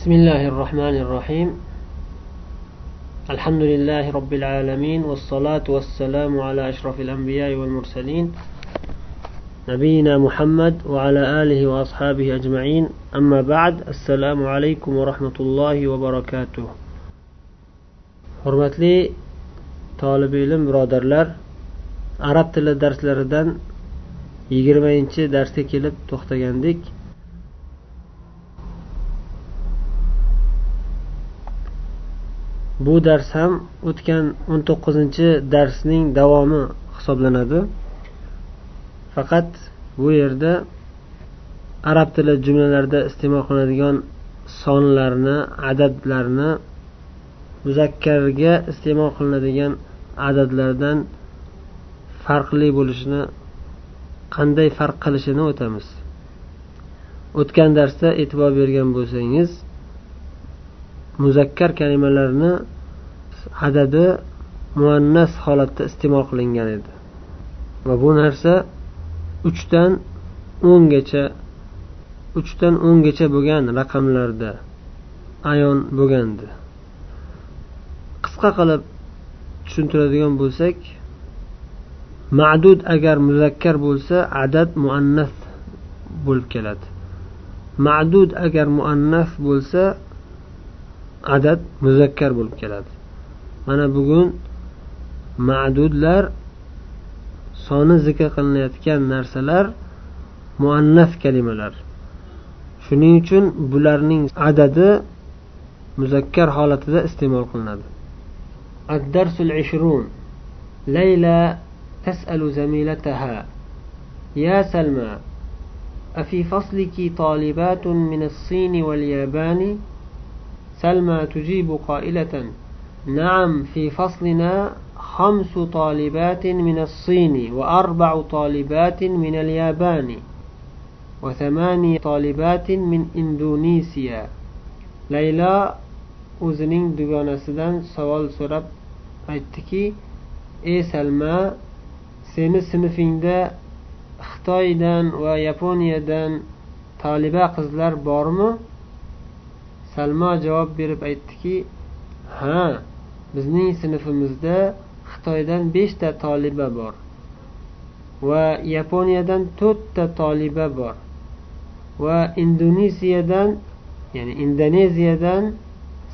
بسم الله الرحمن الرحيم الحمد لله رب العالمين والصلاة والسلام على أشرف الأنبياء والمرسلين نبينا محمد وعلى آله وأصحابه أجمعين أما بعد السلام عليكم ورحمة الله وبركاته hurmatli tolib ilm birodarlar arab tili darslaridan yigirmanchi darsga kelib to'xtagandik Bu dars ham o'tgan o'n to'qqizinchi darsning davomi hisoblanadi. Faqat bu yerda arab tili jumlalarida iste'mol qilinadigan sonlarni adadlarni muzakkarga iste'mol qilinadigan adadlardan farqli bo'lishini qanday farq qilishini o'tamiz. O'tgan darsda e'tibor bergan bo'lsangiz muzakkar kalimalarni adadi muannas holatda iste'mol qilingan edi. Va bu narsa uchdan o'ngacha uchdan o'ngacha bo'lgan raqamlarda ayon bo'lgandi. Qisqa qilib tushuntiradigan bo'lsak ma'dud agar muzakkar bo'lsa adad muannas bo'lib keladi. Ma'dud agar muannas bo'lsa adad muzakkar bo'lib keladi mana bugun ma'dudlar soni zikr qilinayotgan narsalar muannas kalimalar shuning uchun bularning adadi muzakkar holatida iste'mol qilinadi الدرس العشرون ليلى تسأل زميلتها يا سلمى أفي فصلك طالبات من الصين واليابان سلمى تجيب قائلة نعم في فصلنا خمس طالبات من الصين وأربع طالبات من اليابان وثماني طالبات من إندونيسيا ليلى o'zining dugonasidan savol so'rab aytdiki ey salma seni sinfingda xitoydan va yaponiyadan toliba qizlar bormi Salmo javob berib aytdiki ha bizning sinfimizda xitoydan beshta toliba bor va yaponiyadan to'rtta toliba bor va indoneziyadan ya'ni indoneziyadan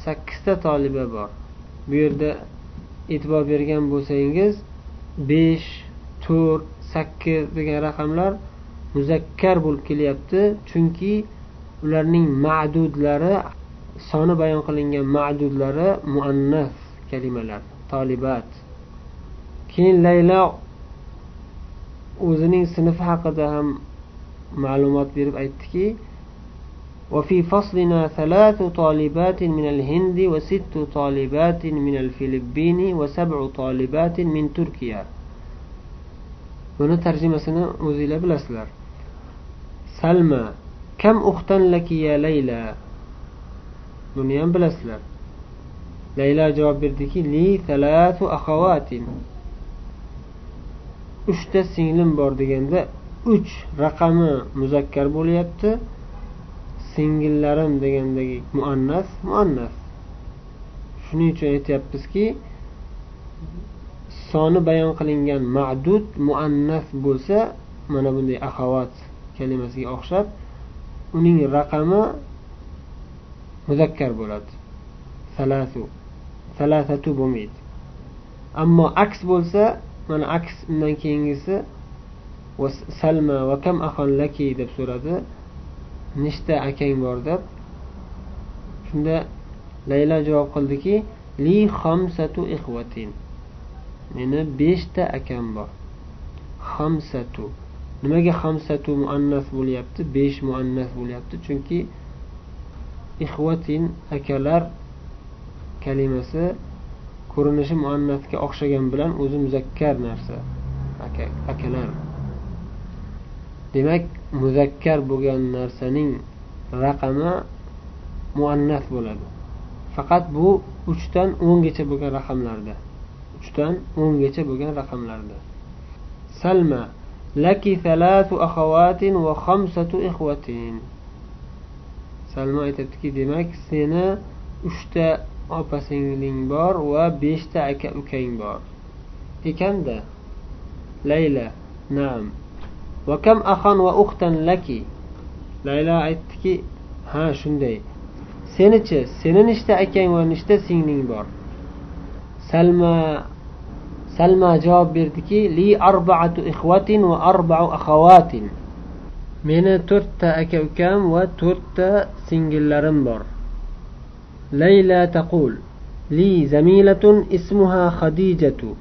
sakkizta toliba bor. Bu yerda e'tibor bergan bo'lsangiz besh to'rt sakkiz degan raqamlar muzakkar bo'lib kelyapti. Chunki ularning ma'dudlari soni bayon qilingan ma'dudlari muannas kalimalar tolibat keyin laylo o'zining sinfi haqida ham ma'lumot berib aytdiki وفي فصلنا ثلاث طالبات من الهند وست طالبات من الفلبين وسبع طالبات من تركيا buni tarjimasini o'zinglar bilasizlar salma kam uxtan laki ya layla Buni ham bilasizlar. Layla javob berdiki li talatu axavatin uchta singlim bor deganda uch raqami muzakkar bo'lyapti. Singillarim degandagi muannas muannas. Shuning uchun aytyapmizki soni bayon qilingan ma'dud muannas bo'lsa mana bunday axavat kalimasiga o'xshab uning raqami muzakkar bo'ladi. Salasu salasatu bo'lmaydi ammo aks bo'lsa mana aks undan keyingisi salma va kam ahon laki deb so'radi. Nechta akang bor deb. Shunda layla javob qildiki li xamsatu ixvatin meni beshta akam bor. Xamsatu. Nimaga xamsatu muannas bo'lyapti? Besh muannas bo'lyapti. Chunki ixvatin akalar kalimasi ko'rinishi muannatga o'xshagan bilan o'zi muzakkar narsa akalar. Demak muzakkar bo'lgan narsaning raqami muannat bo'ladi. Faqat bu uchdan o'ngacha bo'lgan raqamlarda uchdan o'ngacha bo'lgan raqamlarda. Salma laki thalathu akhawatin va khamsatu ikhwatin. Salma aytyaptiki demak seni uchta opa singling bor va beshta aka ukang bor ekanda layla nam va kam axon va uxtan laki. Layla aytdiki ha shunday senichi seni nechta akang va nechta singling bor? Salma salma javob berdiki li arbaatu ixvatin va arbau axavatin meni to'rtta aka ukam va to'rtta singillarim bor layla taqul li zamilatun ismuha khadijatu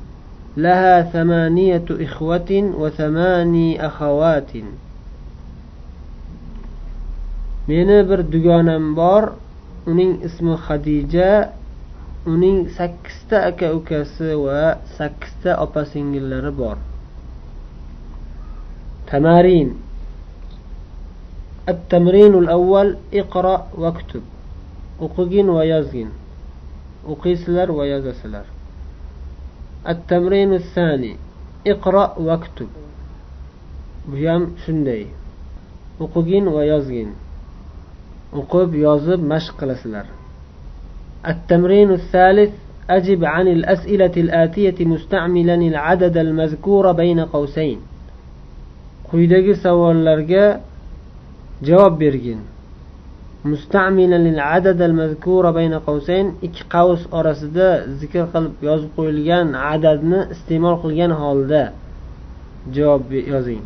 لها ثمانية إخوة وثماني أخوات meni bir dugonam bor uning ismi hadija uning sakkizta aka ukasi va sakkizta opa singillari bor tamarin التمرين الأول اقرأ واكتب o'qigin va yozgin o'qiysizlar va yozasizlar التمرين الثاني اقرأ واكتب bu ham shunday o'qigin va yozgin o'qib yozib mashq qilasizlar التمرين الثالث أجب عن الأسئلة الآتية مستعملا العدد المذكور بين قوسين quyidagi savollarga javob bergin. Ikki qavs orasida zikr qilib yozib qo'yilgan adadni iste'mol qilgan holda javob yozing.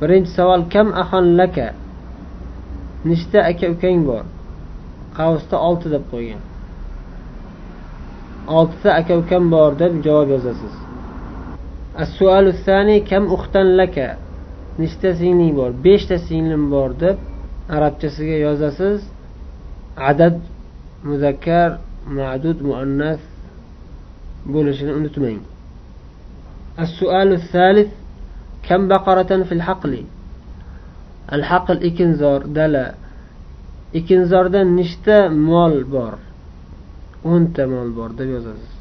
Birinchi savol kam ahonlaka nechta aka ukang bor? Qavsda olti deb qo'ygan. Oltita aka ukam bor deb javob yozasiz. Kam laka? nechta singling bor beshta singlim bor deb arabchasiga yozasiz adad muzakkar ma'dud muannas bo'lishini unutmang السؤال الثالث كم بقرة في الحقل الحقل ikinzor dala ikinzorda nechta mol bor o'nta mol bor deb yozasiz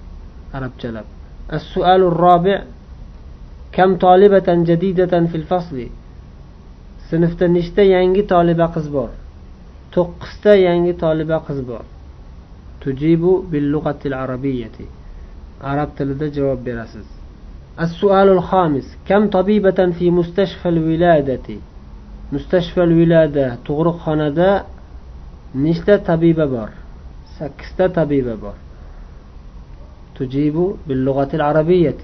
arabchalab السؤال الرابع كم طالبة جديدة في الفصل sinfda nechta yangi toliba qiz bor to'qqizta yangi toliba qiz bor tujibu billug'atil arabiyyati arab tilida javob berasiz السؤال الخامس كم طبيبة في مستشفى الولادة مستشفى الولادة تغرق خاندا نشتا طبيبة بار سكستا طبيبة بار تجيب باللغة العربية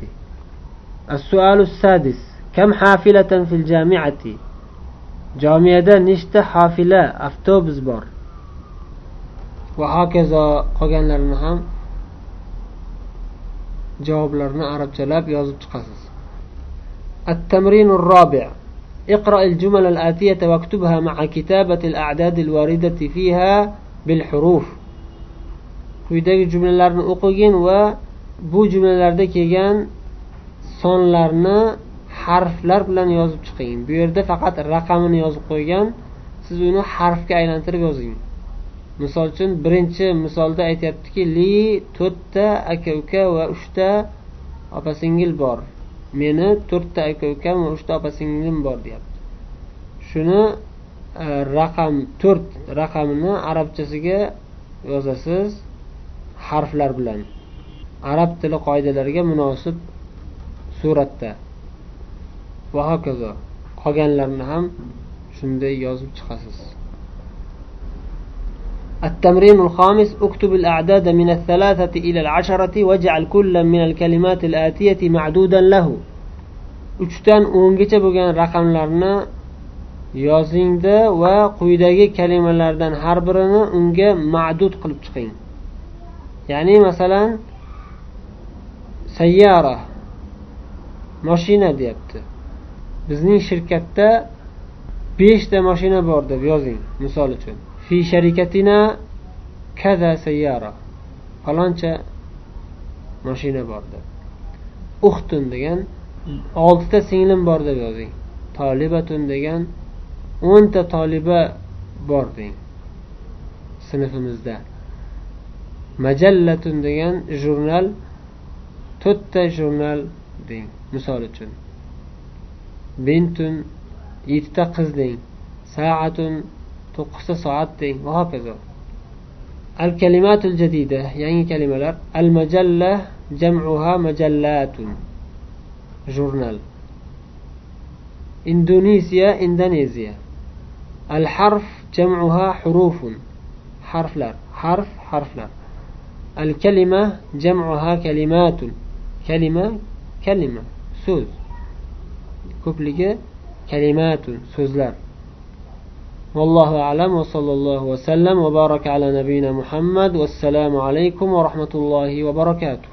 السؤال السادس كم حافلة في الجامعة jamiyada nechta hofila avtobus bor va hokazo qolganlarini ham javoblarni arabchalab yozib chiqasiz التمرين الرابع اقرأ الجمل الآتية واكتبها مع كتابة الأعداد الواردة فيها بالحروف quyidagi jumlalarni o'qigin va bu jumlalarda kelgan sonlarni harflar bilan yozib chiqing. Bu yerda faqat raqamini yozib qo'ygan siz uni harfga aylantirib yozing. Misol uchun birinchi misolda aytyaptiki li to'rtta aka uka va uchta opa singil bor. Meni to'rtta aka ukam va uchta opa singlim bor deyapti. Shuni e, raqam to'rt raqamini arabchasiga yozasiz harflar bilan. Arab tili qoidalariga munosib suratda va hokazo qolganlarini ham shunday yozib chiqasiz التمرين الخامس اكتب الأعداد من الثلاثة إلى العشرة واجعل كل من الكلمات الآتية معدودا له uchdan o'ngacha bo'lgan raqamlarni yozingda va quyidagi kalimalardan har birini unga ma'dud qilib chiqing ya'ni masalan sayyara Moshina deyapti. Bizning shirkatda beshta moshina bor deb yozing misol uchun. Fi sharikatina kaza sayyara. Faloncha moshina bor deb. Uxtun degan oltita singlim bor deb yozing. Tolibatun degan o'nta toliba bor deng. Sinfimizda. Majallatun degan jurnal to'rtta jurnal deng misol uchun bintun yettita qiz deng saatun to'qqizta soat deng va hokazo الكلمات الجديدة يعني كلمة المجلة جمعها مجلات جورنال إندونيسيا إندونيسيا الحرف جمعها حروف حرف لا حرف حرف لا الكلمة جمعها كلمات كلمة كلمة سوز كوبليكي كلمات سوزلار والله أعلم وصلى الله وسلم وبارك على نبينا محمد والسلام عليكم ورحمة الله وبركاته